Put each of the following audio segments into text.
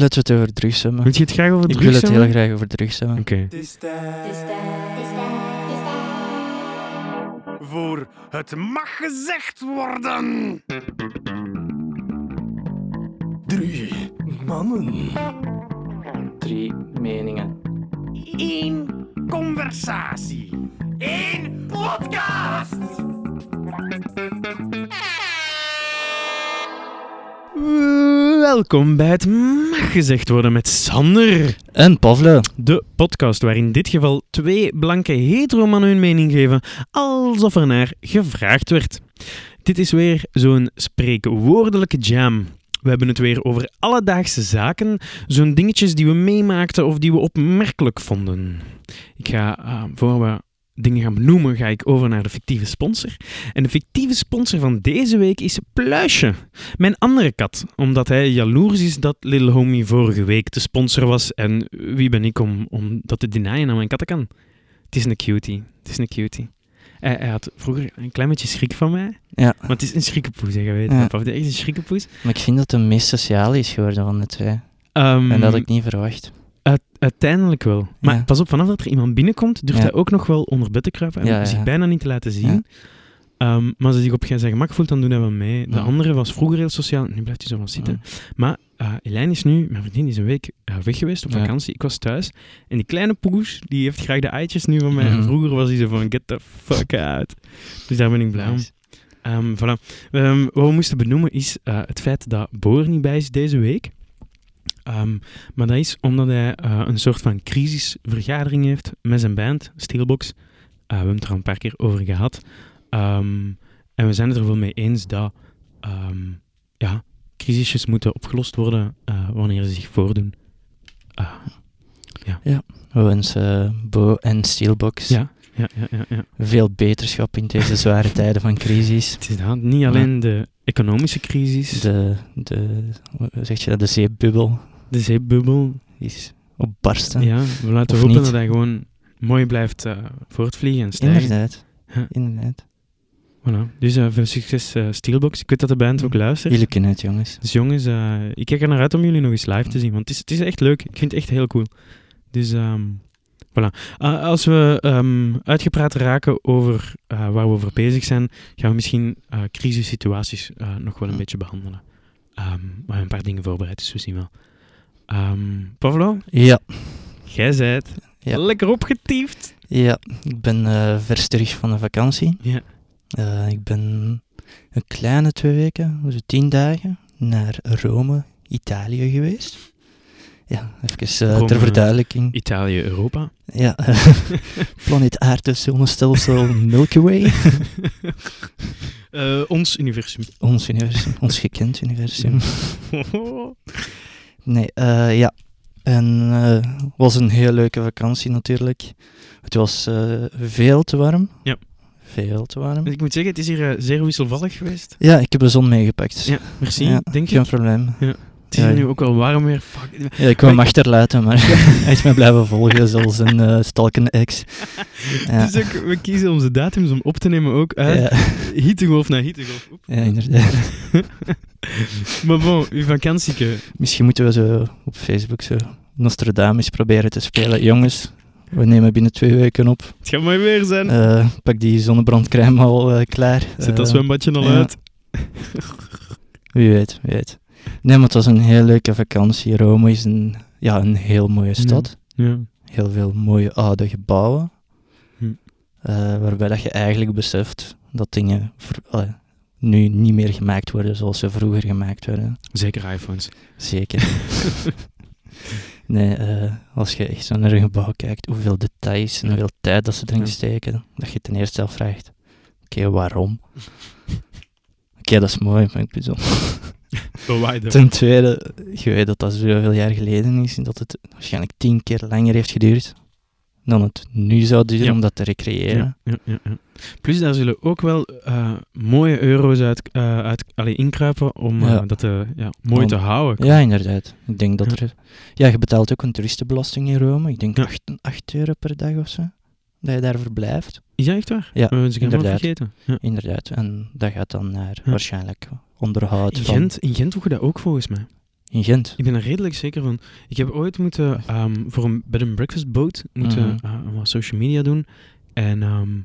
Laten we het over drugs hebben. Wil je het graag over Ik drugs wil het heel hebben? graag over drugs hebben. Oké. Het is tijd voor het mag gezegd worden. Drie mannen. Drie meningen. Eén conversatie. Eén podcast. Welkom bij het mag gezegd worden met Sander. En Pavlo. De podcast waar in dit geval twee blanke hetero-mannen hun mening geven, alsof er naar gevraagd werd. Dit is weer zo'n spreekwoordelijke jam. We hebben het weer over alledaagse zaken, zo'n dingetjes die we meemaakten of die we opmerkelijk vonden. Ik ga, ah, voor we dingen gaan benoemen, ga ik over naar de fictieve sponsor. En de fictieve sponsor van deze week is Pluisje. Mijn andere kat, omdat hij jaloers is dat Little Homie vorige week de sponsor was. En wie ben ik om, om dat te denyen aan mijn kattenkan? Het is een cutie. Het is een cutie. Hij, hij had vroeger een klein beetje schrik van mij. Ja. Maar het is een schrikkenpoes, hè, je weet. Ja. Papa, het is echt een schrikkenpoes. Maar ik vind dat de meest sociale is geworden van de twee. Ehm, En dat had ik niet verwacht. Uit- uiteindelijk wel. Maar Ja. pas op, vanaf dat er iemand binnenkomt, durft Ja. hij ook nog wel onder bed te kruipen en Ja, zich bijna niet te laten zien. Ehm, maar als hij zich op zijn gemak voelt, dan doet hij wel mee. De andere was vroeger heel sociaal, nu blijft hij zo wat zitten. Maar uh, Elijn is nu, mijn vriendin is een week uh, weg geweest op vakantie. Ik was thuis. En die kleine poes, die heeft graag de eitjes nu van mij. En Mhm. vroeger was hij zo van, get the fuck out. Dus daar ben ik blij om. Nice. Ehm, voilà. Ehm, wat we moesten benoemen is eh, het feit dat Boer niet bij is deze week. Ehm, maar dat is omdat hij eh, een soort van crisisvergadering heeft met zijn band, Steelbox. Eh, we hebben het er al een paar keer over gehad. Ehm, en we zijn het er wel mee eens dat ehm, ja, crisisjes moeten opgelost worden eh, wanneer ze zich voordoen. Ah, We wensen Bo en Steelbox ja, ja, ja, ja, ja. veel beterschap in deze zware tijden van crisis. Het is. Niet alleen de economische crisis, de, De, de, zeg je dat, de zeebubbel zeebubbel. is op barsten. Ja, we laten hopen niet. dat hij gewoon mooi blijft eh, voortvliegen en stijgen. Inderdaad. Ja. Inderdaad. Voilà. Dus eh, veel succes eh, Steelbox. Ik weet dat de band ook luistert. Jullie kunnen het, jongens. Dus jongens, ik kijk er naar uit om jullie nog eens live te zien, want het is, het is echt leuk. Ik vind het echt heel cool. Dus, ehm, voilà. Ah, als we ehm, uitgepraat raken over eh, waar we over bezig zijn, gaan we misschien eh crisissituaties eh, nog wel een beetje behandelen. Ehm, we hebben een paar dingen voorbereid, dus we zien wel. Ehm Pavlo, Ja. jij. Ja. Lekker opgetiefd. Ja, ik ben eh vers terug van de vakantie. Ja. Eh, ik ben een kleine twee weken, zo tien dagen, naar Rome, Italië geweest. Ja, even eh, Rome, ter verduidelijking. Italië, Europa. Ja, planeet Aarde, zonnestelsel, Milky Way. Eh, ons universum. ons universum, ons gekend universum. Nee, eh, ja. En het was een heel leuke vakantie natuurlijk. Het was eh, veel te warm. Ja. Veel te warm. ik moet zeggen, het is hier eh, zeer wisselvallig geweest. Ja, ik heb de zon meegepakt. Ja, merci, Ja, denk Geen ik. probleem. Het is Ja. nu ook wel warm weer. Fuck. Ja, ik Maar- achterlaten, maar hij is mij blijven volgen, zoals een eh stalken ex. Ja. Dus ook, we kiezen onze datums om op te nemen ook uit Ja, hittegolf naar hittegolf. Oep. ja, inderdaad. Maar bon, uw vakantieke. Misschien moeten we zo op Facebook zo Nostradamus proberen te spelen. Jongens, we nemen binnen twee weken op. Het gaat mooi weer zijn. Eh, pak die zonnebrandcrème al eh, klaar. Zet dat zwembadje al uit. Wie weet, wie weet. Nee, maar het was een heel leuke vakantie. Rome is een, ja, een heel mooie stad. Ja. Heel veel mooie oude gebouwen. Hm. Eh, waarbij dat je eigenlijk beseft dat dingen nu niet meer gemaakt worden zoals ze vroeger gemaakt werden. Zeker iPhones. Zeker. nee, eh, als je echt zo naar een gebouw kijkt, hoeveel details en Ja. hoeveel tijd dat ze erin Ja. steken, dat je ten eerste afvraagt, oké, waarom? Oké, dat is mooi, maar ik bedoel... Ten tweede, je weet dat dat zoveel jaar geleden is en dat het waarschijnlijk tien keer langer heeft geduurd dan het nu zou duren Ja. om dat te recreëren. Ja, ja. Plus daar zullen ook wel eh, mooie euro's uit, eh, uit allee, inkruipen om eh, dat ja, mooi Om- te houden. Ja, inderdaad. Ik denk dat Ja. er... Ja, je betaalt ook een toeristenbelasting in Rome. Ik denk Ja. 8, 8 euro per dag of zo. Dat je daar verblijft. Is dat echt waar? Ja, ze inderdaad. vergeten. Ja. Inderdaad. En dat gaat dan naar Ja. waarschijnlijk onderhoud In van... Gent, in Gent doen we dat ook volgens mij. In Gent. Ik ben er redelijk zeker van. Ik heb ooit moeten ehm, voor een bed and breakfast boot moeten Mhm. eh, wat social media doen. En ehm,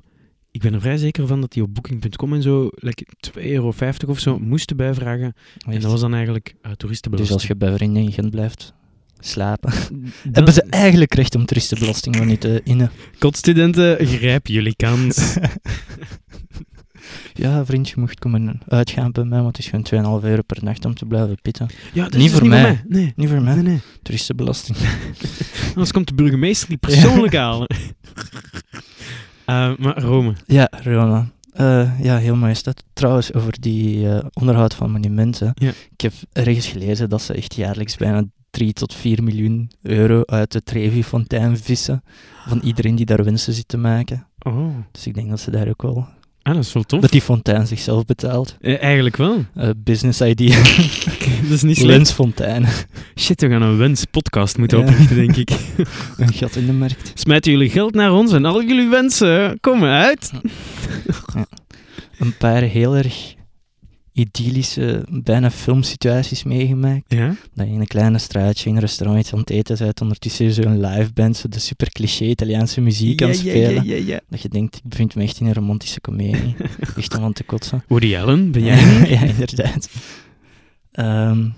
ik ben er vrij zeker van dat die op booking.com en zo like 2,50 euro of zo moesten bijvragen. En dat was dan eigenlijk uh, Dus toeristenbelasting. als je bij vrienden in Gent blijft slapen, hebben ze eigenlijk recht om toeristenbelasting van niet te innen. Kotstudenten, grijp jullie kans. Ja, vriendje mocht komen uitgaan bij mij, want het is gewoon 2,5 euro per nacht om te blijven pitten. Ja, dat Niet is dus voor niet mij. Nee. Niet voor mij. Nee, nee. Toeristenbelasting. Anders komt de burgemeester die persoonlijk halen. Eh, maar Rome. Ja, Roma. Eh, ja, heel mooi is dat. Trouwens, over die eh, onderhoud van monumenten. Ja. Ik heb ergens gelezen dat ze echt jaarlijks bijna 3 tot 4 miljoen euro uit de Trevi-fontein vissen. Van iedereen die daar wensen zit te maken. Oh, Dus ik denk dat ze daar ook wel... ah, dat is wel tof. Dat die fontein zichzelf betaalt. Eh, eigenlijk wel. Eh, business idea. dat is niet slecht. Shit, we gaan een wens-podcast moeten Ja. oprichten, denk ik. Een gat in de markt. Smijten jullie geld naar ons en al jullie wensen komen uit. Een paar heel erg idyllische, bijna filmsituaties meegemaakt. Ja? Dat je in een kleine straatje in een restaurant iets aan het eten bent, ondertussen zo'n live band, zo de super cliché Italiaanse muziek aan het spelen. ja. Dat je denkt, ik bevind me echt in een romantische komedie. echt om aan te kotsen. Woody Allen, ben jij ja, inderdaad. Ehm,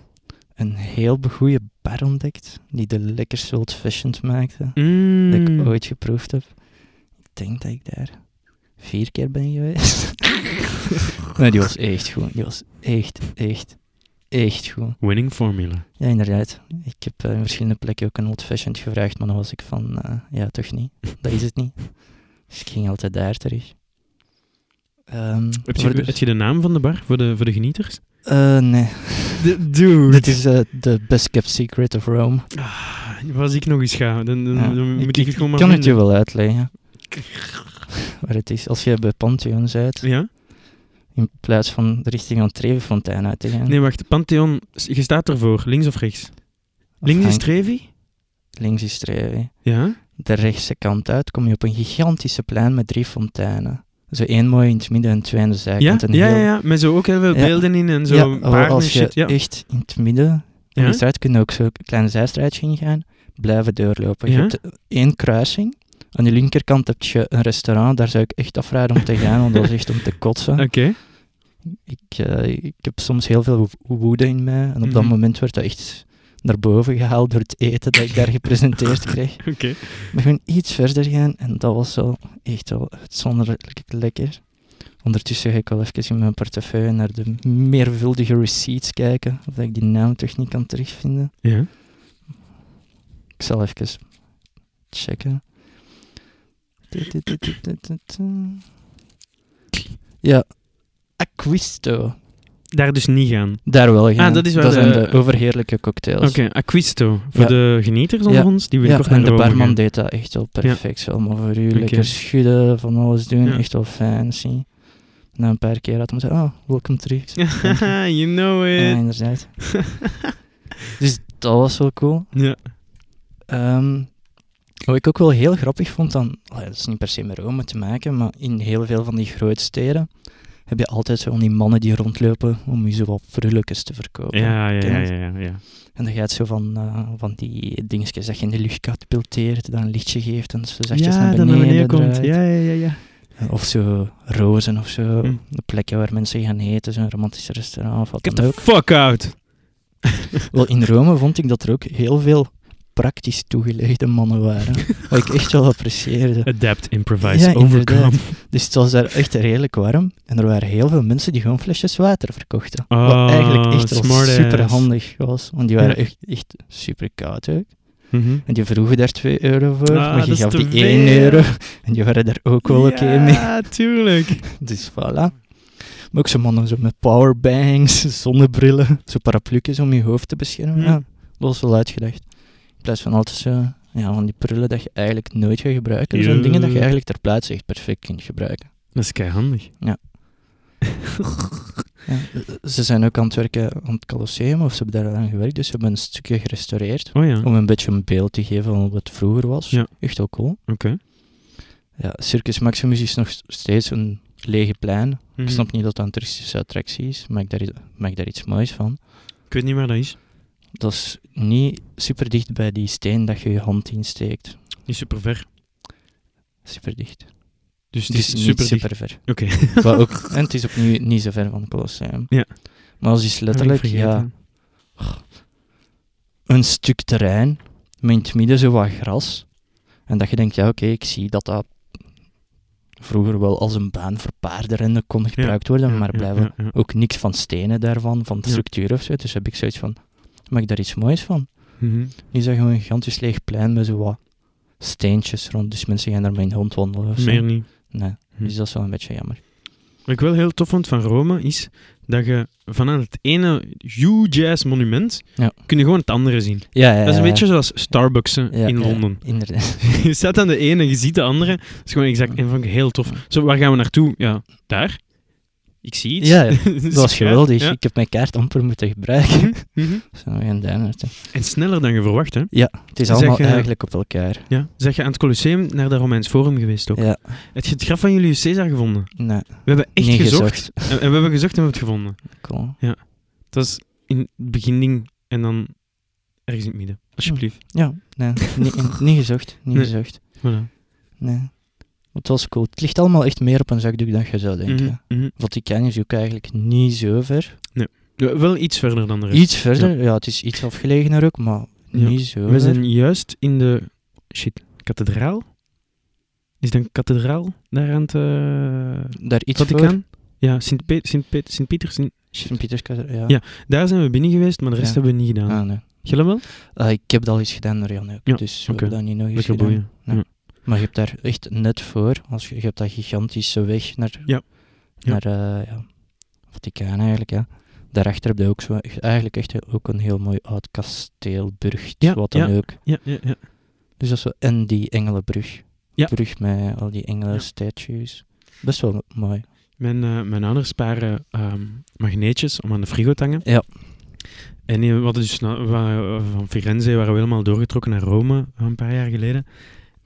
een heel goede bar ontdekt, die de lekkerste old fashioned maakte, Mm. dat ik ooit geproefd heb. Ik denk dat ik daar vier keer ben geweest. maar die was echt goed. Die was echt, echt, echt goed. Winning formula. Ja, inderdaad. Ik heb eh, in verschillende plekken ook een old fashioned gevraagd, maar dan was ik van, eh, ja, toch niet. Dat is het niet. Dus ik ging altijd daar terug. Ehm, Heb je, de- heb je de naam van de bar voor de, voor de genieters? Eh, nee. dude. Dit is de best kept secret of Rome. Ah, als ik nog eens ga, dan, dan, Ja, dan moet ik, ik, het gewoon maar kan het je wel uitleggen. Waar het is. Als je bij Pantheon bent, Ja? In plaats van de richting van Trevi-fontein uit te gaan. Nee, wacht. Pantheon, je staat ervoor. Links of rechts? Links is Trevi? links is Trevi. Ja? De rechtse kant uit kom je op een gigantische plein met drie fonteinen. Zo één mooi in het midden en twee aan de Ja? zijkant. en Ja, heel- ja, ja. Met zo ook heel veel Ja. beelden in en zo ja, paarden als je shit. Ja. echt in het midden van Ja? die straat kun je ook zo'n kleine zijstraatje ingaan, blijven doorlopen. Je hebt één kruising. Aan de linkerkant heb je een restaurant, daar zou ik echt afraden om te gaan, want dat is echt om te kotsen. Oké. Ik, eh, ik heb soms heel veel wo- woede in mij en op dat Mhm. moment werd dat echt naar boven gehaald door het eten dat ik daar gepresenteerd kreeg. Oké. Maar gewoon iets verder gaan en dat was wel echt wel uitzonderlijk lekker. Ondertussen ga ik wel even in mijn portefeuille naar de meervuldige receipts kijken, of dat ik die naam toch niet kan terugvinden. Ja. Ik zal even checken. Ja, Acquisto. Daar dus niet gaan. Daar wel gaan. Ah, dat is waar dat de- zijn de overheerlijke cocktails. Oké, Acquisto. Voor Ja. de genieters onder Ja. ons, die Ja, binnenkort en naar de barman gaan. deed dat echt wel perfect. Zo, maar voor u lekker schudden, van alles doen, Ja. echt wel fancy. Na een paar keer had hij zeggen, oh, welkom terug. you know Ja, it. inderdaad. dus dat was wel cool. Ja. Ehm, wat ik ook wel heel grappig vond, dan, dat is niet per se met Rome te maken, maar in heel veel van die grootsteden heb je altijd zo van die mannen die rondlopen om je zo wat prulletjes te verkopen. Ja, ja, ja, je ja. En dan gaat zo van, eh, van die dingetjes dat je in de lucht katapulteert, dan een lichtje geeft en zo zachtjes Ja, naar beneden, naar beneden komt. Ja, ja, ja, ja. Of zo rozen of zo, Hm. een plekje waar mensen gaan eten, zo'n romantisch restaurant of wat Get dan ook. fuck out. Wel, in Rome vond ik dat er ook heel veel praktisch toegelegde mannen waren. wat ik echt wel apprecieerde. Adapt, improvise, Ja, overcome. inderdaad. Dus het was daar echt redelijk warm. En er waren heel veel mensen die gewoon flesjes water verkochten. Oh, wat eigenlijk echt super handig was. Want die waren Ja. echt, echt super koud ook. Mhm. En die vroegen daar 2 euro voor. Ah, maar je gaf die 1 veel. euro. En die waren daar ook wel oké mee. Ja, tuurlijk. Dus voilà. Maar ook zo mannen zo met powerbanks, zonnebrillen, zo paraplu's om je hoofd te beschermen. Hm. Ja, dat was wel uitgedacht. Plaats van altijd zo, ja, van die prullen dat je eigenlijk nooit gaat gebruiken. Ja. dingen dat je eigenlijk ter plaatse echt perfect kunt gebruiken. Dat is keihandig. Ja, eh, ze zijn ook aan het werken aan het Colosseum, of ze hebben daar aan gewerkt, dus ze hebben een stukje gerestaureerd. Oh ja, Om een beetje een beeld te geven van wat het vroeger was. Ja. Echt wel cool. oké. Ja, Circus Maximus is nog steeds een lege plein. Ik Mhm. snap niet dat dat een toeristische attractie is. Maak daar, maak daar iets moois van. Ik weet niet waar dat is. Dat is niet super dicht bij die steen dat je je hand insteekt. Niet super ver. Super dicht. Dus het Het is super niet super ver. Oké. Ook, en het is opnieuw niet zo ver van het Colosseum. Ja. Maar als is letterlijk ja, een stuk terrein met in het midden zo wat gras. En dat je denkt, ja oké, ik zie dat dat vroeger wel als een baan voor paardenrennen kon gebruikt worden, Ja, maar blijven ook niks van stenen daarvan, van Ja. structuur of zo. Dus heb ik zoiets van, maak ik daar iets moois van? Mhm. Nu is dat gewoon een gigantisch leeg plein met zo wat steentjes rond, dus mensen gaan daar met hun hond wandelen of zo. Meer niet. Nee, Hm. dus dat is wel een beetje jammer. Wat ik wel heel tof vond van Rome is dat je vanuit het ene huge ass monument Ja. kun je gewoon het andere zien. Ja, ja, Dat is een beetje zoals Starbucks ja, in ja, Londen. inderdaad. je staat aan de ene en je ziet de andere. Dat is gewoon exact. En vond ik heel tof. Zo, waar gaan we naartoe? Ja, daar. Ik zie iets. Ja, ja, Dus Dat was ik ga- geweldig. ja. Ik heb mijn kaart amper moeten gebruiken. Mhm. Zo, we gaan daar naartoe. En sneller dan je verwacht, hè? Het is Zeg allemaal je- eigenlijk op elkaar. Ja. Zeg je aan het Colosseum naar de Romeins Forum geweest ook? Ja, Heb je het graf van Julius Caesar gevonden? nee, We hebben echt gezocht. gezocht. En, en we hebben gezocht en we hebben het gevonden. Cool. Dat is in het beginding en dan ergens in het midden. Alsjeblieft. Ja, nee, niet, niet gezocht. Niet Nee. gezocht. Voilà. Nee. Het was cool. Het ligt allemaal echt meer op een zakdoek dan je zou denken. Mhm, mhm. Vaticaan is ook eigenlijk niet zo ver. Ja, wel iets verder dan de rest. Iets verder, ja. het is iets afgelegener ook, maar Ja. niet zo We ver. zijn juist in de... Shit. Kathedraal? Is dat een kathedraal daar aan het eh, Daar iets voor. Vaticaan? Ja, Sint-Pieter, Sint-Pieter, Sint... shit. Sint-Pieterskade, ja. Ja. Daar zijn we binnen geweest, maar de rest hebben we niet gedaan. Ah, nee. Wel? Ah, ik heb dat al eens gedaan door Jan ook, dus we oké. hebben dat niet nog eens Lekker gedaan. Maar je hebt daar echt net voor, als je, je hebt dat gigantische weg naar, Ja. Naar eh, ja, Vaticaan eigenlijk, ja. Daarachter heb je ook zo, eigenlijk echt ook een heel mooi oud kasteel, burcht, Ja, wat dan ook. Ja, ja, ja. Dus dat is zo, en die engelenbrug. Brug met al die engelen statues. Best wel mooi. Mijn, eh, mijn ouders sparen ehm, magneetjes om aan de frigo te hangen. Ja. En die, we hadden dus na- we waren, eh, van Firenze waren we helemaal doorgetrokken naar Rome eh, een paar jaar geleden.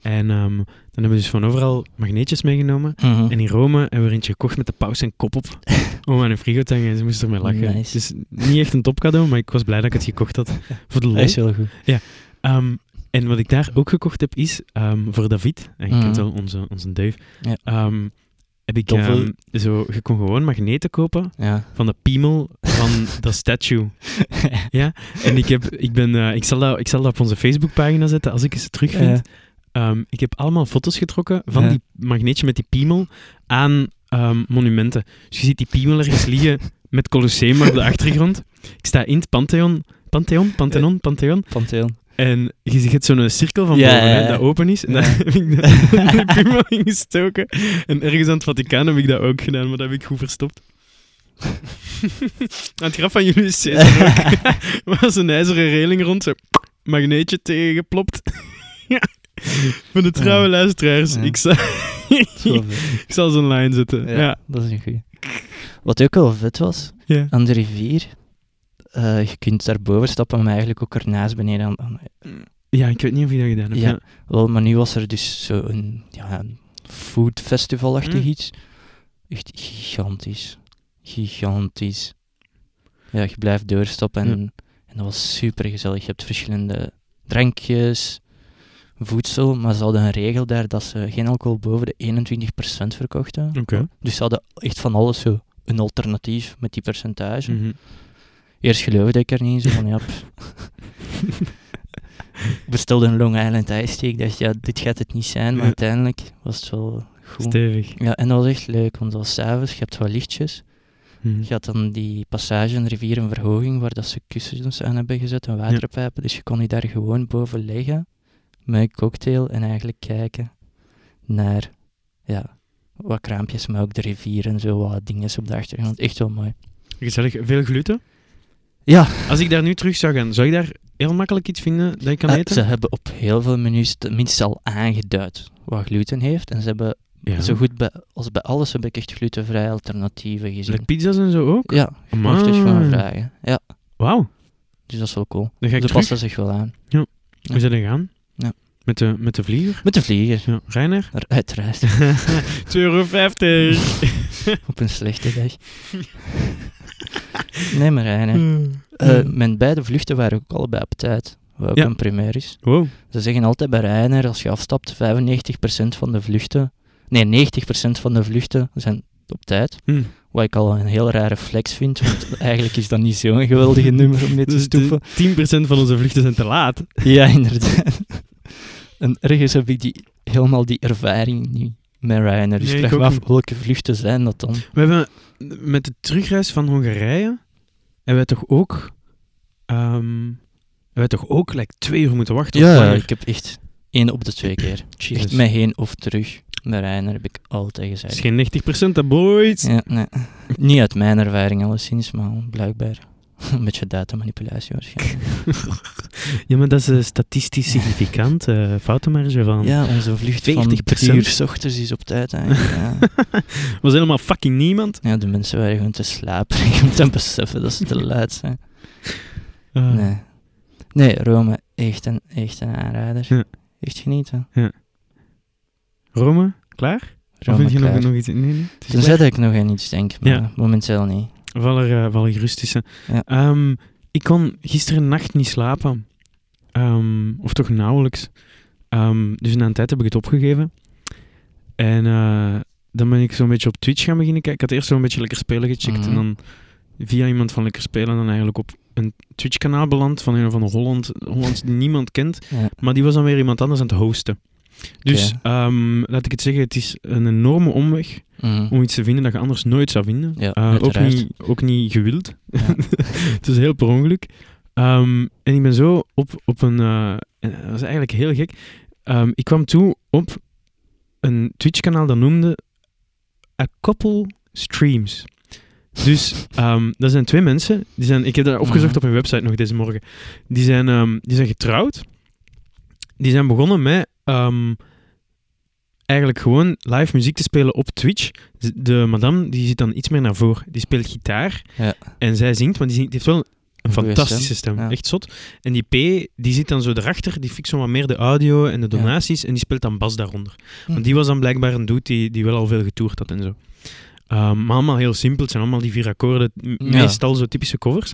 En ehm, dan hebben we dus van overal magneetjes meegenomen. Mhm. En in Rome hebben we er eentje gekocht met de paus en kop op. om aan een frigo te hangen. En ze moesten ermee lachen. Nice. Is niet echt een topcadeau, maar ik was blij dat ik het gekocht had. Voor de lol. Hij is wel goed. Ehm, en wat ik daar ook gekocht heb, is ehm, voor David, en je Mhm. kent wel onze, onze Ja. ehm, heb ik zo, je kon gewoon magneten kopen Ja. van de piemel van dat statue. Ja, en ik, heb, ik, ben, eh, ik, zal dat, ik zal dat op onze Facebookpagina zetten als ik ze terugvind. Ehm, ik heb allemaal foto's getrokken van Ja. die magneetje met die piemel aan ehm, monumenten. Dus je ziet die piemel ergens liggen met Colosseum op de achtergrond. Ik sta in het Pantheon. Pantheon? Pantheon? Pantheon? Pantheon. En je ziet zo'n cirkel van boven, ja, hè, ja. dat open is. En daar heb ik de, de piemel in gestoken. En ergens aan het Vaticaan heb ik dat ook gedaan, maar dat heb ik goed verstopt. aan het graf van Caesar ook. was een ijzeren reling rond, zo magneetje tegengeplopt. ja. Voor de trouwe luisteraars, ik, zal, ik zal zo'n line zetten. Ja. Dat is een goeie. Wat ook wel vet was, Ja. aan de rivier, eh, je kunt daarboven stappen, maar eigenlijk ook ernaast beneden. Aan, aan- Ja, ik weet niet of je dat gedaan hebt. Ja. Ja. wel, maar nu was er dus zo een, ja, een food festival-achtig Mm. iets. Echt gigantisch. Gigantisch. Ja, je blijft doorstappen en, en dat was super gezellig. Je hebt verschillende drankjes, voedsel, maar ze hadden een regel daar dat ze geen alcohol boven de 21% verkochten. Oké. Dus ze hadden echt van alles zo een alternatief met die percentage. Mhm. Eerst geloofde ik er niet, zo van ja. bestelde een Long Island Iced Tea. Ik dacht, ja, dit gaat het niet zijn, maar Ja. uiteindelijk was het wel goed. Stevig. Ja, en dat was echt leuk, want dat was s'avonds, je hebt wat lichtjes. Mhm. Je had dan die passage, een rivier, een verhoging, waar dat ze kussens aan hebben gezet en waterpijpen. Dus je kon je daar gewoon boven liggen, met een cocktail en eigenlijk kijken naar, ja, wat kraampjes, maar ook de rivier en zo, wat dingen op de achtergrond. Echt wel mooi. Gezellig. Veel gluten? Ja, Als ik daar nu terug zou gaan, zou ik daar heel makkelijk iets vinden dat ik kan Eh, eten? ze hebben op heel veel menus tenminste al aangeduid wat gluten heeft. En ze hebben Ja. zo goed bij, als bij alles heb ik echt glutenvrije alternatieven gezien. Like pizza's en zo ook? Ja, je mag dus gewoon vragen. Ja, Wauw. dus dat is wel cool. Dan ga ik Ze passen zich wel aan. Hoe zijn er gaan? Met de, met de vlieger? Met de vlieger, Ja. Ryanair? er- uiteraard. 2,50 euro. op een slechte dag. nee, maar Ryanair. Hmm. Eh, mijn beide vluchten waren ook allebei op tijd. Wat ook Ja. een primeur is. Wow. Ze zeggen altijd bij Ryanair, als je afstapt, 95% van de vluchten... Nee, 90% van de vluchten zijn op tijd. Hm. Wat ik al een heel rare flex vind, want eigenlijk is dat niet zo'n geweldige nummer om mee te Dus stoeven. de 10% van onze vluchten zijn te laat. Ja, inderdaad. En ergens heb ik die, helemaal die ervaring niet met Ryanair. Dus Nee, ik vraag me af, niet. welke vluchten zijn dat dan? We hebben met de terugreis van Hongarije hebben wij toch ook ehm hebben wij toch ook like, twee uur moeten wachten? Ja, ik heb echt één op de twee keer. Echt met heen of terug. Met Ryanair heb ik altijd Dat gezegd. is geen 90% hè, boys. Ja, nee. Niet uit mijn ervaring alleszins, maar blijkbaar een beetje datamanipulatie waarschijnlijk. Ja, maar dat is eh, statistisch significant. eh foutenmarge van... Ja, onze vlucht van 40%. drie uur 's ochtends is op tijd eigenlijk. Ja. was helemaal fucking niemand. ja, de mensen waren gewoon te slaperig om te beseffen dat ze te luid zijn. Ah. Nee. Nee, Rome, echt een, echt een aanrader. Ja. Echt genieten. Rome, klaar? of Rome vind je nog, klaar. nog iets? Nee, nee. Tenzij dat ik nog aan iets denk, maar Ja. momenteel niet. Val er, val er gerust. Ja. Ehm, ik kon gisteren nacht niet slapen. Ehm, of toch nauwelijks. Ehm, dus na een tijd heb ik het opgegeven. En eh, dan ben ik zo'n beetje op Twitch gaan beginnen kijken. Ik had eerst zo'n beetje Lekker Spelen gecheckt. Mhm. En dan via iemand van Lekker Spelen dan eigenlijk op een Twitch-kanaal beland van een of andere Holland, Hollands die niemand kent. Ja. Maar die was dan weer iemand anders aan het hosten. Dus laat ik het zeggen, het is een enorme omweg Mhm. om iets te vinden dat je anders nooit zou vinden. Ja, Eh, ook, niet, ook niet gewild. Ja. het is heel per ongeluk. Ehm, en ik ben zo op, op een... eh, en dat was eigenlijk heel gek. Ehm, ik kwam toe op een Twitch-kanaal dat noemde A Couple Streams. Dus ehm, dat zijn twee mensen. Die zijn, ik heb dat opgezocht Mhm. op hun website nog deze morgen. Die zijn, die zijn getrouwd. Die zijn begonnen met eigenlijk gewoon live muziek te spelen op Twitch. De madame die zit dan iets meer naar voren. Die speelt gitaar Ja. en zij zingt, want die, zingt, die heeft wel een fantastische stem. ja. Echt zot. En die P, die zit dan zo erachter, die fixt zo wat meer de audio en de Ja. donaties en die speelt dan bas daaronder. Hm. Want die was dan blijkbaar een dude die, die wel al veel getoerd had en zo. Ehm, maar allemaal heel simpel. Het zijn allemaal die vier akkoorden. Ja. Meestal zo typische covers.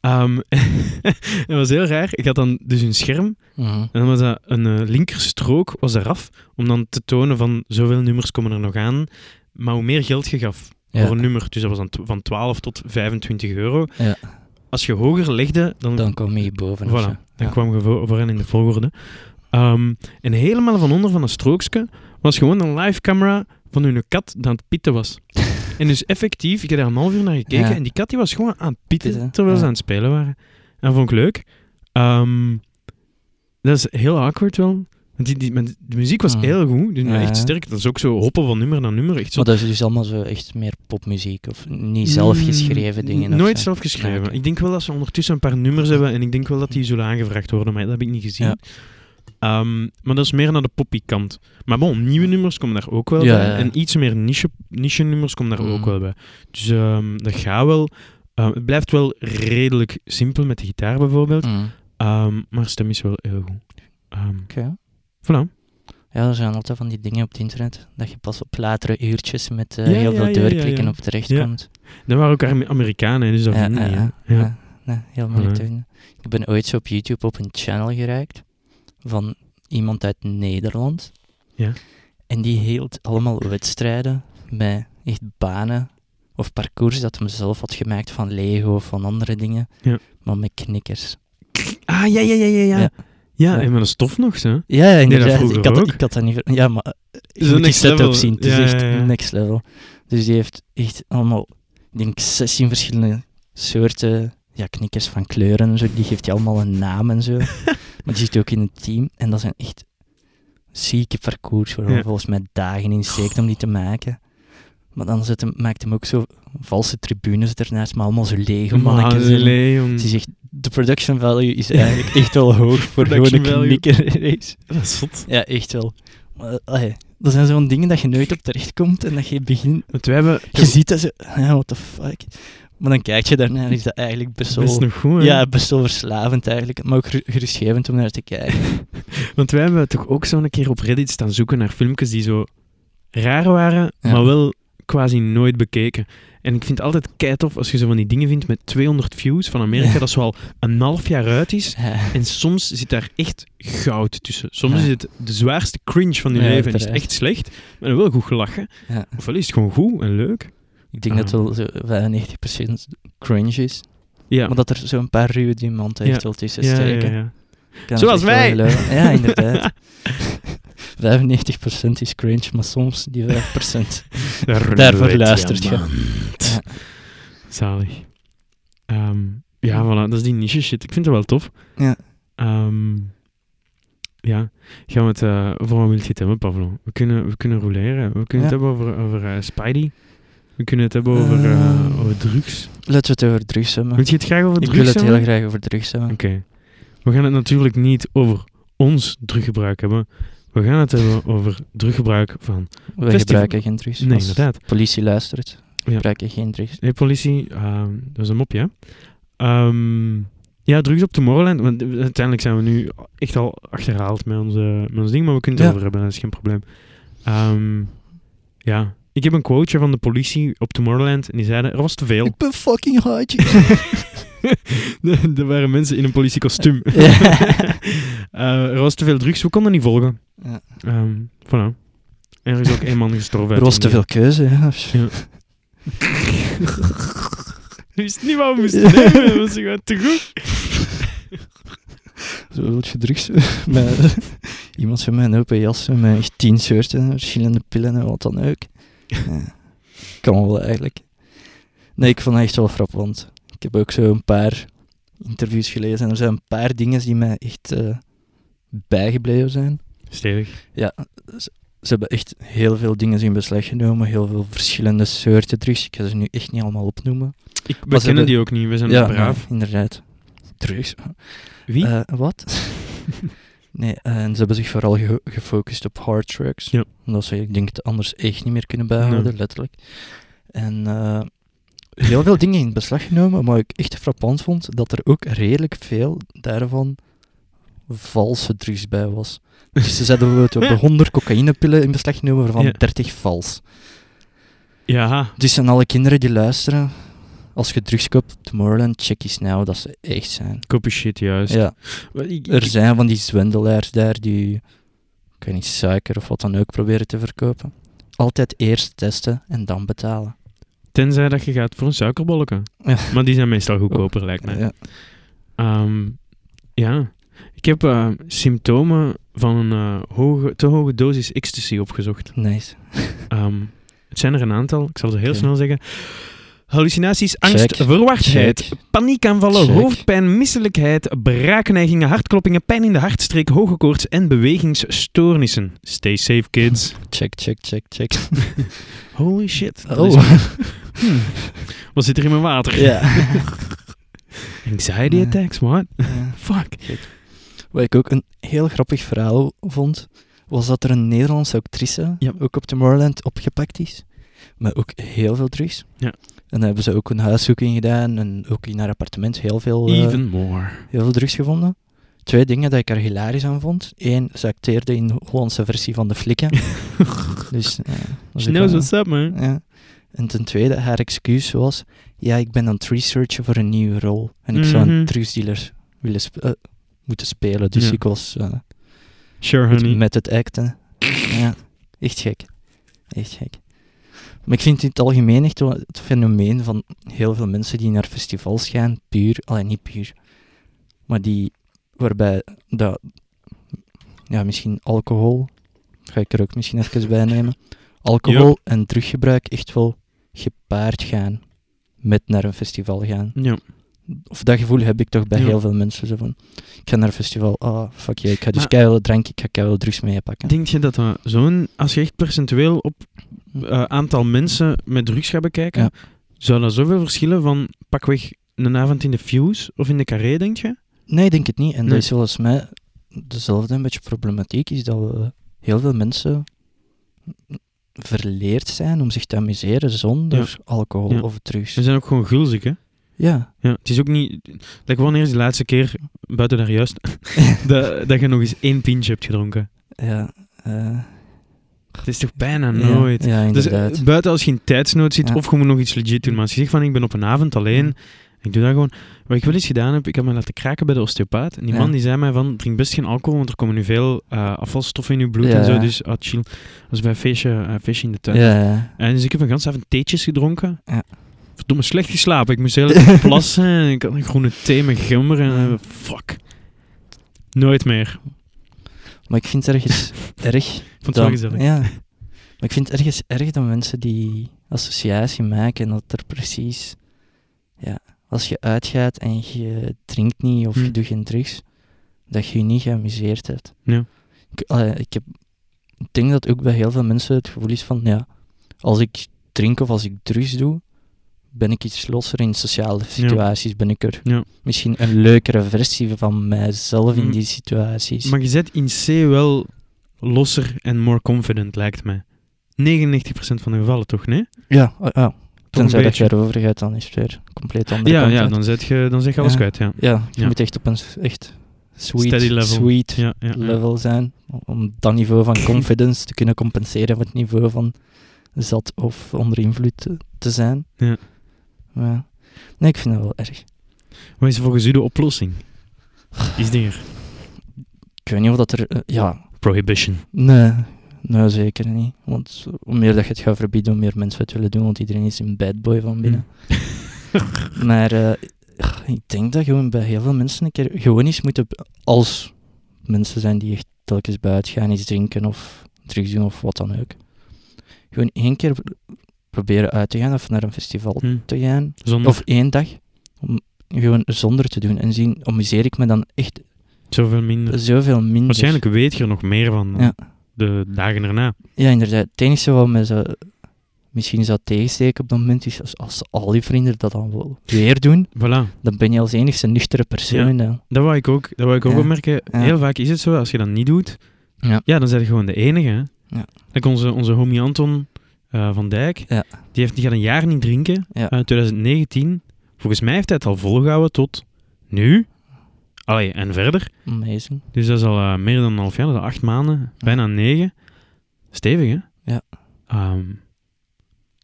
Ehm, het was heel raar. Ik had dan dus een scherm. Mhm. En dan was dat een eh, linkerstrook was eraf. Om dan te tonen van zoveel nummers komen er nog aan. Maar hoe meer geld je gaf Ja. voor een nummer. Dus dat was dan van 12 tot 25 euro. Ja. Als je hoger legde, dan, Dan kom je boven. voilà, dan Ja. kwam je voor, vooraan in de volgorde. Ehm, en helemaal van onder van een strookje was gewoon een live camera van hun kat dat aan het pitten was. en dus effectief, ik heb daar een half uur naar gekeken Ja. en die kat die was gewoon aan het Pitten, terwijl ze aan het spelen waren. En dat vond ik leuk. Ehm, dat is heel awkward wel. Want die, die, de muziek was Mm. heel goed, Ja. echt sterk. Dat is ook zo hoppen van nummer naar nummer. Echt zo Maar dat is dus allemaal zo echt meer popmuziek of niet zelf geschreven Mm, dingen? Nooit zo? zelf geschreven. Ja, oké. Ik denk wel dat ze ondertussen een paar nummers hebben en ik denk wel dat die zullen aangevraagd worden, maar dat heb ik niet gezien. Ja. Ehm, maar dat is meer naar de poppy kant. Maar bon, nieuwe nummers komen daar ook wel Ja, bij. ja. En iets meer niche, niche nummers komen daar ook Mm. wel bij. Dus ehm, dat gaat wel. Ehm, het blijft wel redelijk simpel met de gitaar bijvoorbeeld. Ehm, maar stem is wel heel goed. Ehm Oké. voilà. Ja, er zijn altijd van die dingen op het internet dat je pas op latere uurtjes met eh, Ja, heel ja, veel ja, doorklikken ja, ja. op terecht Ja. komt. Dat waren ook Am- Amerikanen, dus dat Ja, vinden ja, heel moeilijk te vinden. Ik ben ooit zo op YouTube op een channel geraakt van iemand uit Nederland. Ja. En die hield allemaal wedstrijden met echt banen of parcours dat hem zelf had gemaakt van Lego of van andere dingen. Ja. Maar met knikkers. Ah, ja, ja, ja, ja. Ja, Ja. ja. Ja. en met een stof nog, zo. Ja, inderdaad. ik, had, ook. ik had dat niet... ver- Ja, maar je moet die setup level. zien. Het is echt next level. Dus die heeft echt allemaal, ik denk 16 verschillende soorten ja, knikkers van kleuren en zo. Die geeft hij allemaal een naam en zo. maar die zit ook in het team. En dat zijn echt zieke parcours waar Ja. volgens mij dagen in steekt om die te maken. Maar dan zet hem, maakt hem ook zo valse tribunes ernaast, maar allemaal zo lege mannetjes. Het is echt, de production value is eigenlijk echt wel hoog voor gewoon een knikker-race. Dat is zot. Ja, echt wel. Maar, allee, dat zijn zo'n dingen dat je nooit op terecht komt en dat je begint... Want wij hebben... Je ziet dat ze... Ja, what the fuck. Maar dan kijk je daarnaar en is dat eigenlijk best wel... best nog goed, hè? ja, best wel verslavend eigenlijk. Maar ook ger- gerustgevend om naar te kijken. Want wij hebben toch ook zo een keer op Reddit staan zoeken naar filmpjes die zo raar waren, Ja. maar wel quasi nooit bekeken. En ik vind het altijd keitof als je zo van die dingen vindt met 200 views van Amerika, Ja. dat zo al een half jaar uit is. Ja. En soms zit daar echt goud tussen. Soms Ja. is het de zwaarste cringe van je leven en is het echt slecht, maar dan wel goed gelachen. Ja. Ofwel is het gewoon goed en leuk. Ik denk dat het wel zo 95% cringe is. Ja, Maar dat er zo'n paar ruwe diamanten echt wel tussen steken. Zoals wij. Ja, inderdaad. 95% is cringe, maar soms die 5%. Daarvoor luistert je. Ja. Zalig. Ehm, ja, voilà, dat is die niche shit. Ik vind het wel tof. Ja. Ehm, ja, gaan we het over wat wil je het hebben, Pavlo? We kunnen, we kunnen roleren. We kunnen Ja. het hebben over, over eh, Spidey. We kunnen het hebben over, eh, Ehm. over drugs. Laten we het over drugs hebben. Wil je het graag over Ik drugs wil het hebben? heel graag over drugs hebben. Oké. We gaan het natuurlijk niet over ons druggebruik hebben. We gaan het hebben over druggebruik van... We gebruiken geen drugs. Nee, Als inderdaad. politie luistert, we Ja. gebruiken geen drugs. Hey, politie, ehm, dat is een mopje. Ehm, ja, drugs op Tomorrowland. Want uiteindelijk zijn we nu echt al achterhaald met, onze, met ons ding, maar we kunnen het Ja. over hebben, dat is geen probleem. Ehm, ja, ik heb een quoteje van de politie op Tomorrowland en die zeiden, er was te veel. Ik ben fucking high. er waren mensen in een politiekostuum. Eh, er was te veel drugs, we konden niet volgen. Ja. Ehm, voilà. En er is ook één man gestorven. Er was te veel keuze. Ja. Ja. Ik wist niet wat we moesten nemen, dat was gewoon te goed. Zo wil je drugs. met, iemand van mijn open jas met echt tien soorten, verschillende pillen en wat dan ook. Ja. Kan wel eigenlijk. Nee, ik vond het echt wel frappant. Ik heb ook zo een paar interviews gelezen en er zijn een paar dingen die mij echt eh, bijgebleven zijn. Stevig. Ze hebben echt heel veel dingen in beslag genomen, heel veel verschillende soorten drugs. Ik ga ze nu echt niet allemaal opnoemen. Ik, we kennen hebben- die ook niet, we zijn ja, braaf. nee, inderdaad. Drugs. Wie? Eh, wat? nee, en ze hebben zich vooral ge- gefocust op hard. Ja. Omdat ze, ik denk, het anders echt niet meer kunnen bijhouden, Nee. letterlijk. En eh, heel veel dingen in beslag genomen, maar ik echt frappant vond dat er ook redelijk veel daarvan valse drugs bij was. Dus ze zeiden bijvoorbeeld, we hebben 100 cocaïnepillen in beslag genomen, waarvan Ja. 30 vals. ja, Dus aan alle kinderen die luisteren, als je drugs koopt op Tomorrowland, check eens nou dat ze echt zijn. copy shit, juist. Ja. Ik, Er zijn van die zwendelaars daar die, ik weet niet, suiker of wat dan ook proberen te verkopen. Altijd eerst testen en dan betalen. tenzij dat je gaat voor een suikerbolletje. Ja. Maar die zijn meestal goedkoper, lijkt mij. Ja. Ehm, ja. Ik heb eh, symptomen van een eh, hoge, te hoge dosis ecstasy opgezocht. Nice. Ehm, het zijn er een aantal, ik zal ze heel snel zeggen. Hallucinaties, angst, Check. verwardheid, Check. paniekaanvallen, Check. hoofdpijn, misselijkheid, braakneigingen, hartkloppingen, pijn in de hartstreek, hoge koorts en bewegingsstoornissen. Stay safe, kids. Check, check, check, check. Holy shit. Oh. Hmm. Wat zit er in mijn water? ja. Anxiety attacks, what? Ja. Fuck. Wat ik ook een heel grappig verhaal vond, was dat er een Nederlandse actrice Ja. ook op Tomorrowland opgepakt is. Maar ook heel veel drugs. Ja. En dan hebben ze ook een huiszoeking gedaan en ook in haar appartement heel veel, eh, Even more. heel veel drugs gevonden. Twee dingen dat ik er hilarisch aan vond. Eén, ze acteerde in de Hollandse versie van de flikken. dus, eh, dat is She knows what's up, man. Ja. En ten tweede, haar excuus was... Ja, ik ben aan het researchen voor een nieuwe rol. En ik zou Mhm. een drugsdealer willen sp- eh, moeten spelen. Dus Ja. ik was eh, Sure, honey. met het acten. ja, echt gek. Echt gek. Maar ik vind in het algemeen echt wel het fenomeen van heel veel mensen die naar festivals gaan, puur, alleen niet puur, maar die, waarbij dat, ja, misschien alcohol, ga ik er ook misschien even bij nemen, alcohol en druggebruik echt wel gepaard gaan met naar een festival gaan. Ja. Of dat gevoel heb ik toch bij Ja. heel veel mensen. Zo van, ik ga naar een festival, ah, fuck je, ik ga dus keihard drank, ik ga keihard drugs meepakken. Denk je dat dat zo'n... Als je echt percentueel op eh, aantal mensen met drugs gaat bekijken, Ja. zou dat zoveel verschillen van pakweg een avond in de Fuse of in de Carré, denk je? Nee, ik denk het niet. En Nee. dat is volgens mij dezelfde een beetje problematiek, is dat we heel veel mensen verleerd zijn om zich te amuseren zonder alcohol Ja. of drugs. Ze zijn ook gewoon gulzig, hè? Ja, Ja, het is ook niet... Like, wanneer is de laatste keer, buiten daar juist, dat, dat je nog eens één pintje hebt gedronken? ja. eh, Het is toch bijna nooit. Ja, Dus eh, buiten als je in tijdsnood zit Ja. of je moet nog iets legit doen. Maar als je zegt van ik ben op een avond alleen, ik doe dat gewoon. Wat ik wel eens gedaan heb, ik heb me laten kraken bij de osteopaat. En die man die zei mij van drink best geen alcohol, want er komen nu veel eh, afvalstoffen in je bloed en zo. Dus ah, chill. Was bij een feestje, eh, feestje in de tuin. En dus ik heb een ganse avond theetjes gedronken. Ja. Verdomme slecht geslapen. Ik moest heel erg plassen. en ik had een groene thee met gummer. En fuck. Nooit meer. Maar ik vind het ergens erg. Vond het wel gezellig. Ja. Maar ik vind het ergens erg dat mensen die associatie maken dat er precies... Ja, als je uitgaat en je drinkt niet of je Hmm. doet geen drugs, dat je je niet geamuseerd hebt. Ja. Ik, ik, heb, ik denk dat ook bij heel veel mensen het gevoel is van, ja, als ik drink of als ik drugs doe, ben ik iets losser in sociale situaties. Ben ik er Ja. misschien een leukere versie van mijzelf in Mm. die situaties. Maar je zet in C wel losser en more confident, lijkt mij. 99% van de gevallen toch, nee? Ja, oh, ja. Een Tenzij dat je erover gaat, dan is het weer compleet andere Ja, ja dan, zet je, dan zeg je alles Ja. kwijt, ja. Ja, je Ja. moet echt op een echt sweet, level. sweet Ja, level zijn. Om dat niveau van confidence te kunnen compenseren met het niveau van zat of onder invloed te, te zijn. Ja. Maar, nee, ik vind dat wel erg. Wat is volgens u de oplossing? Is er Ik weet niet of dat er... eh, ja, prohibition? nee, nee, zeker niet. Want hoe meer dat je het gaat verbieden, hoe meer mensen het willen doen, want iedereen is een bad boy van binnen. Maar eh, ik denk dat gewoon bij heel veel mensen een keer gewoon eens moeten, als mensen zijn die echt telkens buiten gaan, iets drinken of drugs doen of wat dan ook. Gewoon één keer proberen uit te gaan of naar een festival Hm. te gaan. Zonder Of één dag. Om gewoon zonder te doen en zien, amuseer ik me dan echt zoveel minder. zoveel minder. Waarschijnlijk weet je er nog meer van Ja. de dagen erna. Ja, inderdaad. Het enige wat me zo, misschien zou tegensteken op dat moment is als, als al die vrienden dat dan wel weer doen, Voilà, dan ben je als enigste nuchtere persoon. dan. dat wou ik ook, dat wou ik ook Ja. opmerken. Ja. Heel vaak is het zo, als je dat niet doet, Ja. ja, dan ben je gewoon de enige. Hè? Ja. Like onze, onze homie Anton eh, van Dijk, Ja. die, heeft, die gaat een jaar niet drinken. Ja. Eh, 2019. Volgens mij heeft hij het al volgehouden tot nu. Allee, en verder. Amazing. Dus dat is al eh, meer dan een half jaar, dat is al acht maanden, bijna negen. Stevig, hè? Ja. Ehm,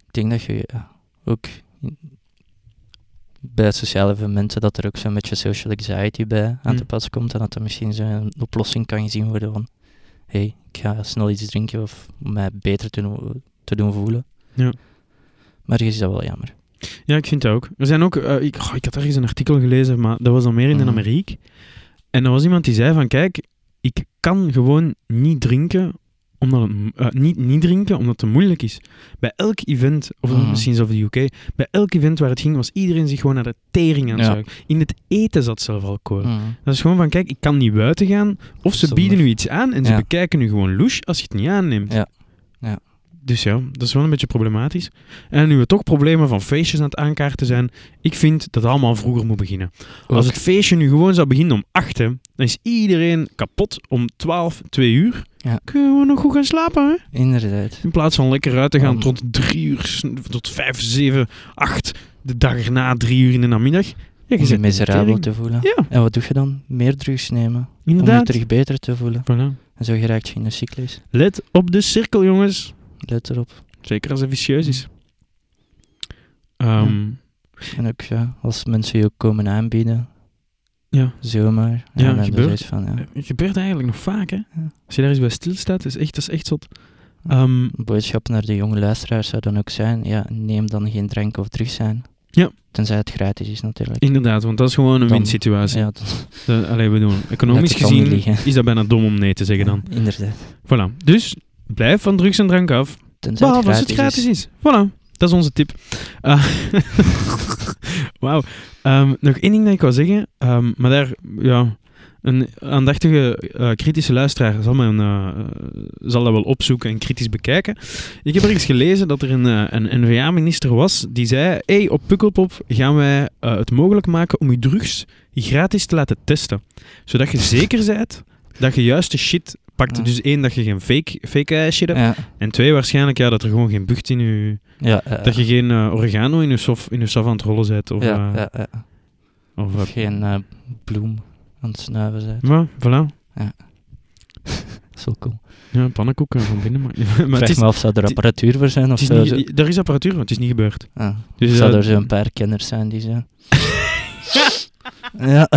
Ik denk dat je ja, ook bij sociale evenementen dat er ook zo'n beetje social anxiety bij aan Hm. te pas komt en dat er misschien zo'n oplossing kan gezien worden van hé, hey, ik ga snel iets drinken of om mij beter te, doen- te doen voelen. Ja. Maar is dat wel jammer. Ja, ik vind dat ook. Er zijn ook, eh, ik, ik had ergens een artikel gelezen, maar dat was dan meer in de Mhm. Ameriek. En er was iemand die zei van, kijk, ik kan gewoon niet drinken omdat het, eh, niet, niet drinken omdat het moeilijk is. Bij elk event, of Mhm. misschien zelfs de UK, bij elk event waar het ging, was iedereen zich gewoon naar de tering aan het Ja. In het eten zat zelf alcohol. Mhm. Dat is gewoon van, kijk, ik kan niet buiten gaan, of ze bieden nu iets aan en ze Ja. bekijken nu gewoon louche als je het niet aanneemt. Ja. Dus ja, dat is wel een beetje problematisch. En nu we toch problemen van feestjes aan het aankaarten zijn, ik vind dat het allemaal vroeger moet beginnen. Als het feestje nu gewoon zou beginnen om 8, hè, dan is iedereen kapot om 12, 2 uur. Ja. Kunnen we nog goed gaan slapen, hè? Inderdaad. In plaats van lekker uit te gaan Um. tot 3 uur, tot 5, 7, 8, de dag erna 3 uur in de namiddag. Ja, Om je miserabel te voelen. Ja, En wat doe je dan? Meer drugs nemen. Om je inderdaad. terug beter te voelen. Voilà. En zo geraakt je in een cyclus. Let op de cirkel, jongens. Let erop. Zeker als het vicieus is. Ehm, En ook ja, als mensen je ook komen aanbieden, ja. zomaar. Ja, gebeurt. van, ja. Het gebeurt eigenlijk nog vaak, hè? Ja. Als je daar eens bij stilstaat, is echt, dat is echt zot. Een boodschap naar de jonge luisteraars zou dan ook zijn, ja, neem dan geen drank of drugs aan. Ja. Tenzij het gratis is natuurlijk. inderdaad, want dat is gewoon een win-situatie. Ja, dat- Allee, we doen. Economisch gezien is dat bijna dom om nee te zeggen dan. Inderdaad. Voilà. Dus blijf van drugs en drank af. Tenzij Behalve als het gratis is. Voilà. Dat is onze tip. Eh, Wauw. Ehm, nog één ding dat ik wou zeggen. ehm, maar daar, ja... Een aandachtige, eh, kritische luisteraar zal, mijn, eh, zal dat wel opzoeken en kritisch bekijken. Ik heb ergens gelezen dat er een, eh, een N-VA-minister was die zei: hey, op Pukkelpop gaan wij het mogelijk maken om je drugs gratis te laten testen. Zodat je zeker bent dat je juist de shit pakt. Ja. Dus één, dat je geen fake, fake shit hebt. Ja, En twee, waarschijnlijk ja, dat er gewoon geen bucht in je... ja, ja, Dat je geen eh, oregano in je, sof, in je saf aan het rollen bent. Of, ja, eh, ja, ja. of, Of eh, geen bloem aan het snuiven zijn. maar, voilà. Is wel cool. Ja, pannenkoeken van binnen. Maar, maar Vraag het is, me af, zou er apparatuur voor zijn? Of is niet, er is apparatuur, maar het is niet gebeurd. Ah, Dus, zou er zo'n paar kenners zijn die zo... ja.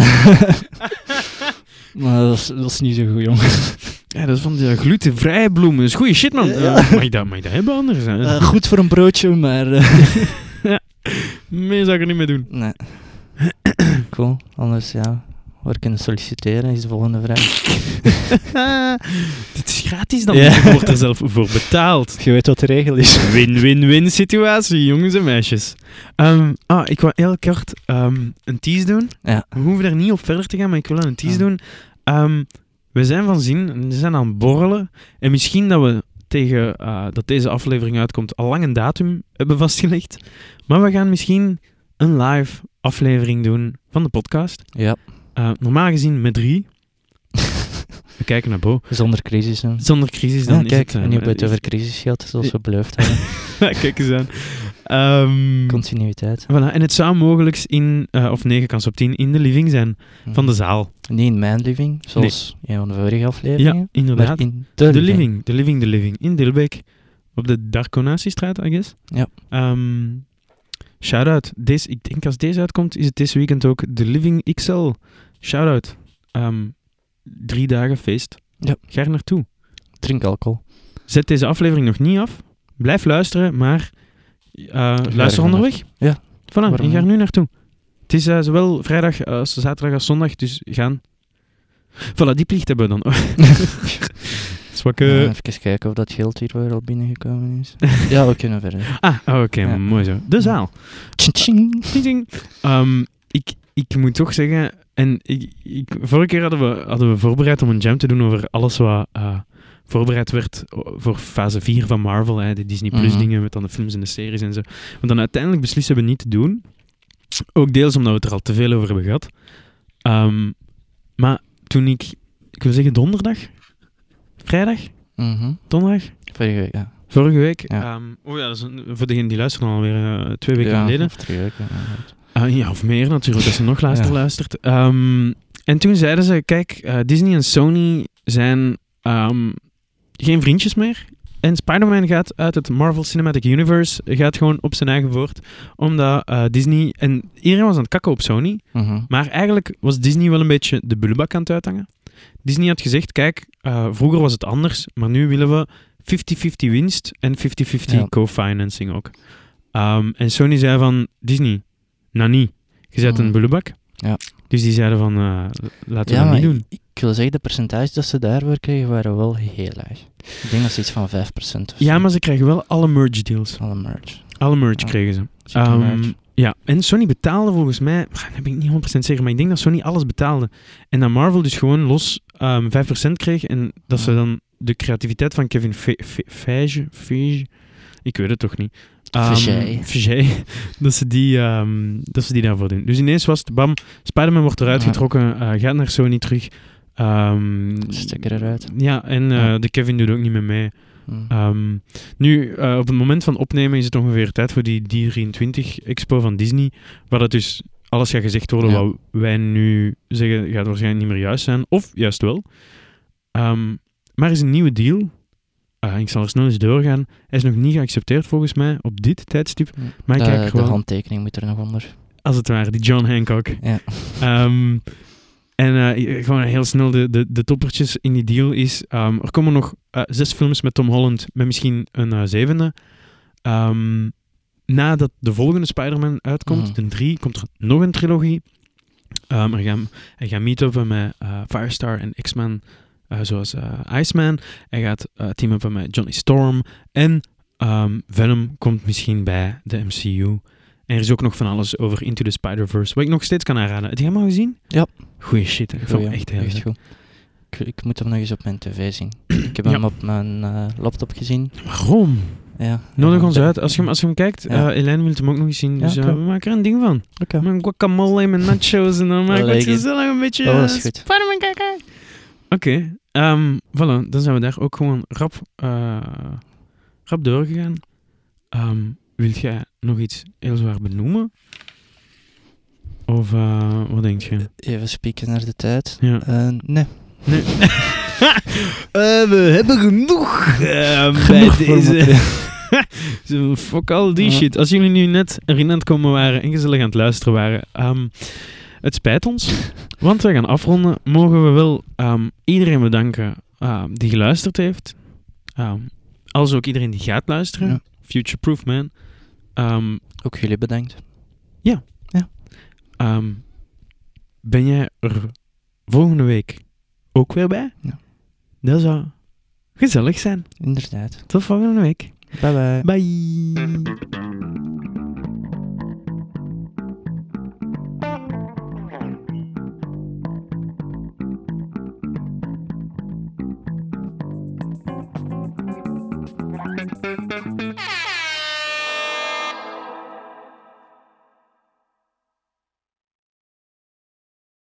Maar dat is, dat is niet zo goed, jongen. Ja, dat is van de glutenvrije bloemen. Dat is goede shit, man. Ja. Eh, mag, je dat, mag je dat hebben anders? Eh, goed voor een broodje, maar... eh, Meer zou ik er niet mee doen. nee. cool. Anders, ja... Waar kunnen solliciteren is de volgende vraag. Dit is gratis dan. Ja. Je wordt er zelf voor betaald. Je weet wat de regel is. Win-win-win situatie, jongens en meisjes. Ehm, ah, ik wil heel kort ehm, een tease doen. Ja. We hoeven er niet op verder te gaan, maar ik wil een tease Ja. doen. Ehm, we zijn van zin, we zijn aan het borrelen. En misschien dat we tegen eh, dat deze aflevering uitkomt al lang een datum hebben vastgelegd. Maar we gaan misschien een live aflevering doen van de podcast. Ja. Eh, normaal gezien met drie. we kijken naar Bo. Zonder crisis. hè. Zonder crisis dan Ja, is kijk, het... eh, nu hebben we het is- over crisis gehad, zoals we beloofd hadden. Kijk eens aan. Ehm, Continuïteit. voilà. En het zou mogelijk in, eh, of 9 kans op 10, in de living zijn van de zaal. Niet in mijn living, zoals een van de vorige Ja, afleveringen. inderdaad. maar in de, De living. living, de living, de living. In Dilbeek. Op de Darkonatiestraat, I guess. Ja. Ehm shout-out. Deze, ik denk als deze uitkomt, is het dit weekend ook de Living XL. Shout-out. Ehm, drie dagen feest. Ja. Ga er naartoe. Drink alcohol. Zet deze aflevering nog niet af. Blijf luisteren, maar uh, luister er onderweg. Ja. Voilà, Waarom gaat er nu naartoe. Het is eh, zowel vrijdag als zaterdag als zondag, dus gaan. Voilà, die plicht hebben we dan. Zwakke... Ja, even kijken of dat geld hier weer al binnengekomen is. ja, we kunnen verder. Ah, oh, oké, Ja. mooi zo. De zaal. Tjing, tjing. Ehm, ik, ik moet toch zeggen, en ik, ik, vorige keer hadden we, hadden we voorbereid om een jam te doen over alles wat eh, voorbereid werd voor fase 4 van Marvel, hè, de Disney Plus Mhm. dingen met dan de films en de series en zo. Want dan uiteindelijk beslissen we niet te doen. Ook deels omdat we het er al te veel over hebben gehad. Ehm, maar toen ik, ik wil zeggen donderdag, vrijdag, Mhm. donderdag, Vorige week, ja. vorige week. Ja. ehm, oh ja, dat is een- voor degenen die luisteren alweer eh, twee weken ja, geleden. Weken. ja, Ah, ja, of meer natuurlijk, dat ze nog Ja. luistert. Ehm, en toen zeiden ze, kijk, eh, Disney en Sony zijn ehm, geen vriendjes meer. En Spider-Man gaat uit het Marvel Cinematic Universe, gaat gewoon op zijn eigen voort. Omdat eh, Disney, en iedereen was aan het kakken op Sony, Mhm. maar eigenlijk was Disney wel een beetje de bullebak aan het uithangen. Disney had gezegd, kijk, eh, vroeger was het anders, maar nu willen we 50-50 winst en 50-50 Ja. co-financing ook. Ehm, en Sony zei van, Disney, niet. Je zet een Mhm. bullebak. Ja. Dus die zeiden van, eh, laten we Ja, dat niet doen. ik, ik wil zeggen, de percentages dat ze daarvoor kregen waren wel heel laag. Ik denk dat ze iets van 5% of Ja, maar ze krijgen wel alle merge deals. Alle merch. Alle merge Ja. kregen ze. Ehm, ja, en Sony betaalde volgens mij, dat ben ik niet 100% zeker, maar ik denk dat Sony alles betaalde. En dat Marvel dus gewoon los ehm 5% kreeg en dat ze dan de creativiteit van Kevin Fe- Fe- Feige, Feige, ik weet het toch niet. Feige, dat, ze die, ehm, dat ze die daarvoor doen. Dus ineens was het, bam, Spider-Man wordt eruit Ja. getrokken, eh, gaat naar Sony terug. Ehm, Stekker eruit. ja, en eh, Ja. de Kevin doet ook niet meer mee. Ehm, nu, eh, op het moment van opnemen is het ongeveer tijd voor die D23-expo van Disney, waar dat dus alles gaat gezegd worden Ja. wat wij nu zeggen gaat waarschijnlijk niet meer juist zijn, of juist wel. Ehm, maar er is een nieuwe deal. Ah, ik zal er snel eens doorgaan. Hij is nog niet geaccepteerd volgens mij op dit tijdstip. maar ik de, kijk de gewoon- handtekening moet er nog onder. Als het ware, die John Hancock. Ja. Ehm, en eh, gewoon heel snel de, de, de toppertjes in die deal is... ehm, er komen nog eh, zes films met Tom Holland, met misschien een eh, zevende. Ehm, nadat de volgende Spider-Man uitkomt, Mhm. de drie, komt er nog een trilogie. Ehm hij, gaat, hij gaat meet-uppen met Firestar en X-Men, eh, zoals eh, Iceman. Hij gaat eh team-uppen met Johnny Storm. En ehm, Venom komt misschien bij de MCU. En er is ook nog van alles over Into the Spider-Verse, wat ik nog steeds kan aanraden. Heb je hem al gezien? Ja. Goeie shit, ik vond hem echt heel goed. Ik, ik moet hem nog eens op mijn tv zien. Ik heb Ja. hem op mijn laptop gezien. Waarom? Ja. Nodig Ja, ons uit. Als je, hem- als je hem kijkt, Ja. Elaine wil hem ook nog eens zien. Dus we maken er een ding van. Oké. Met guacamole, met nachos en dan maken we het gezellig een beetje Oh, dat is goed. Spider-Man kijken. Oké, ehm, voilà. Dan zijn we daar ook gewoon rap, eh, rap doorgegaan. Ehm wilt jij nog iets heel zwaar benoemen? Of eh, wat denk je? Even spieken naar de tijd. Ja. Eh, nee. Nee. We hebben genoeg eh, bij Genoeg voor deze... fuck al die shit. Als jullie nu net erin aan het komen waren en gezellig aan het luisteren waren, ehm, het spijt ons, want we gaan afronden. Mogen we wel ehm, iedereen bedanken ehm, die geluisterd heeft. Ehm, als ook iedereen die gaat luisteren. Ja. Future-proof, man. Ehm, Ook jullie bedankt. ehm, ben jij er volgende week ook weer bij? Ja. Dat zou gezellig zijn. Inderdaad. Tot volgende week. Bye bye. Bye.